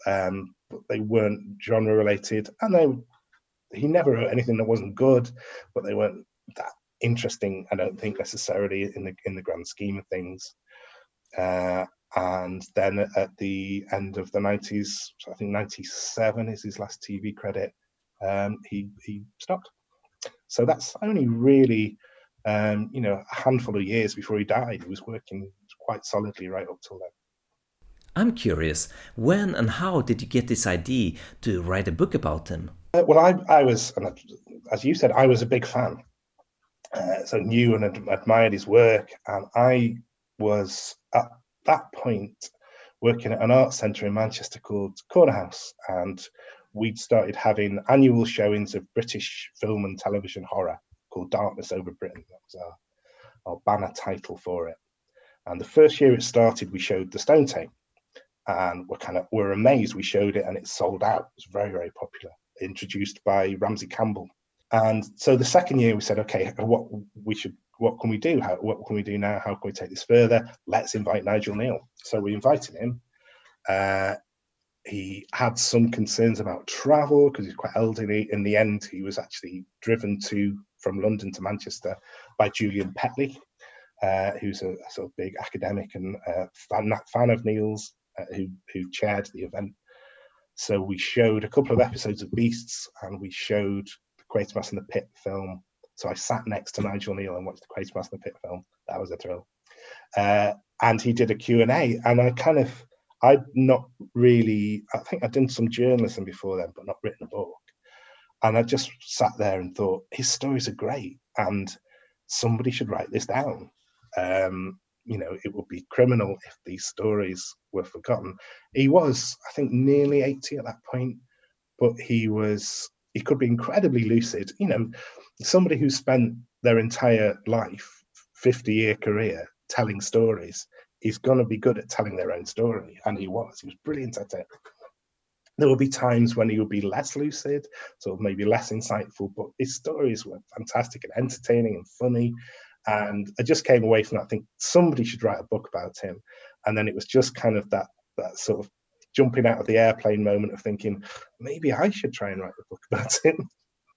um, but they weren't genre related, and they he never wrote anything that wasn't good, but they weren't that interesting. I don't think necessarily in the in the grand scheme of things. And then at the end of the 90s, I think 97 is his last TV credit. Um, he he stopped. So that's only really, um, you know, a handful of years before he died. He was working quite solidly right up till then. I'm curious, when and how did you get this idea to write a book about him? Uh, well, I, I was, as you said, I was a big fan uh, so knew and ad- admired his work. And I was at that point working at an art centre in Manchester called Corner House, and we'd started having annual showings of British film and television horror called Darkness Over Britain. That was our, our banner title for it. And the first year it started, we showed the Stone Tape, and we're kind of we're amazed. We showed it, and it sold out. It was very very popular. Introduced by Ramsey Campbell, and so the second year we said, okay, what we should, what can we do? How, what can we do now? How can we take this further? Let's invite Nigel Kneale. So we invited him. Uh, he had some concerns about travel because he's quite elderly. In the end, he was actually driven to from London to Manchester by Julian Petley, uh, who's a, a, sort of big academic and uh, fan, fan of Kneale's, uh, who who chaired the event. So we showed a couple of episodes of Beasts, and we showed Quatermass in the Pit film. So I sat next to Nigel Kneale and watched the Quatermass in the Pit film. That was a thrill. Uh, and he did a Q&A and I kind of, I'd not really, I think I'd done some journalism before then, but not written a book. And I just sat there and thought, his stories are great and somebody should write this down. Um, you know, it would be criminal if these stories were forgotten. He was, I think, nearly 80 at that point, but he was, he could be incredibly lucid. You know, somebody who spent their entire life, 50 year career, telling stories is going to be good at telling their own story. And he was, he was brilliant at it. There will be times when he would be less lucid, of maybe less insightful, but his stories were fantastic and entertaining and funny. And I just came away from that. I think somebody should write a book about him. And then it was just kind of that that sort of jumping out of the airplane moment of thinking maybe I should try and write a book about him.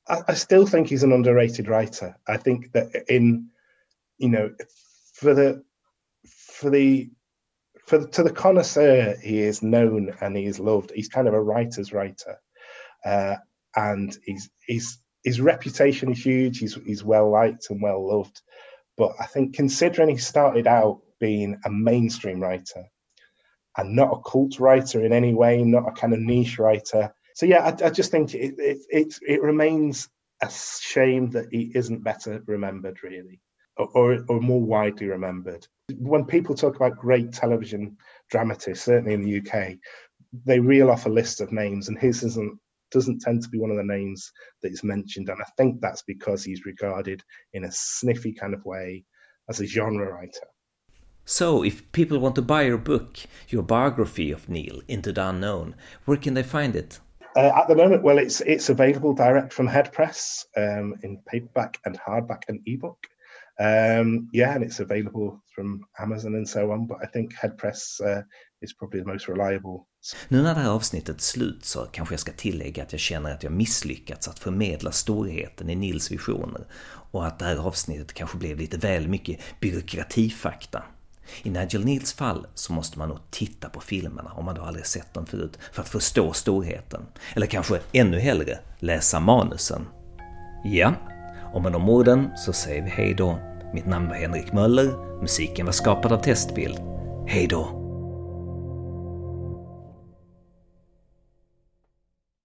I, I still think he's an underrated writer. I think that in you know for the for the for the, to the connoisseur, he is known and he is loved. He's kind of a writer's writer, uh, and he's he's his reputation is huge. He's he's well liked and well loved. But I think considering he started out being a mainstream writer and not a cult writer in any way, not a kind of niche writer. So yeah, I, I just think it, it it it remains a shame that he isn't better remembered, really, or, or, or more widely remembered. When people talk about great television dramatists, certainly in the UK, they reel off a list of names, and his isn't doesn't tend to be one of the names that is mentioned. And I think that's because he's regarded in a sniffy kind of way as a genre writer. So, if people want to buy your book, your biography of Neil, Into the Unknown, where can they find it? Uh, at the moment, well, it's it's available direct from Headpress um, in paperback and hardback and ebook. Um, yeah, and it's available from Amazon and so on. But I think Headpress uh, is probably the most reliable. Nu när det här avsnittet slut så kanske jag ska tillägga att jag känner att jag misslyckats att förmedla storheten i Nils visioner och att det här avsnittet kanske blev lite väl mycket byråkratifakta. I Nigel Neils fall så måste man nog titta på filmerna om man då aldrig sett dem förut för att förstå storheten. Eller kanske ännu hellre läsa manusen. Ja, och med de orden så säger vi hej då. Mitt namn var Henrik Möller, musiken var skapad av Testbild. Hej då!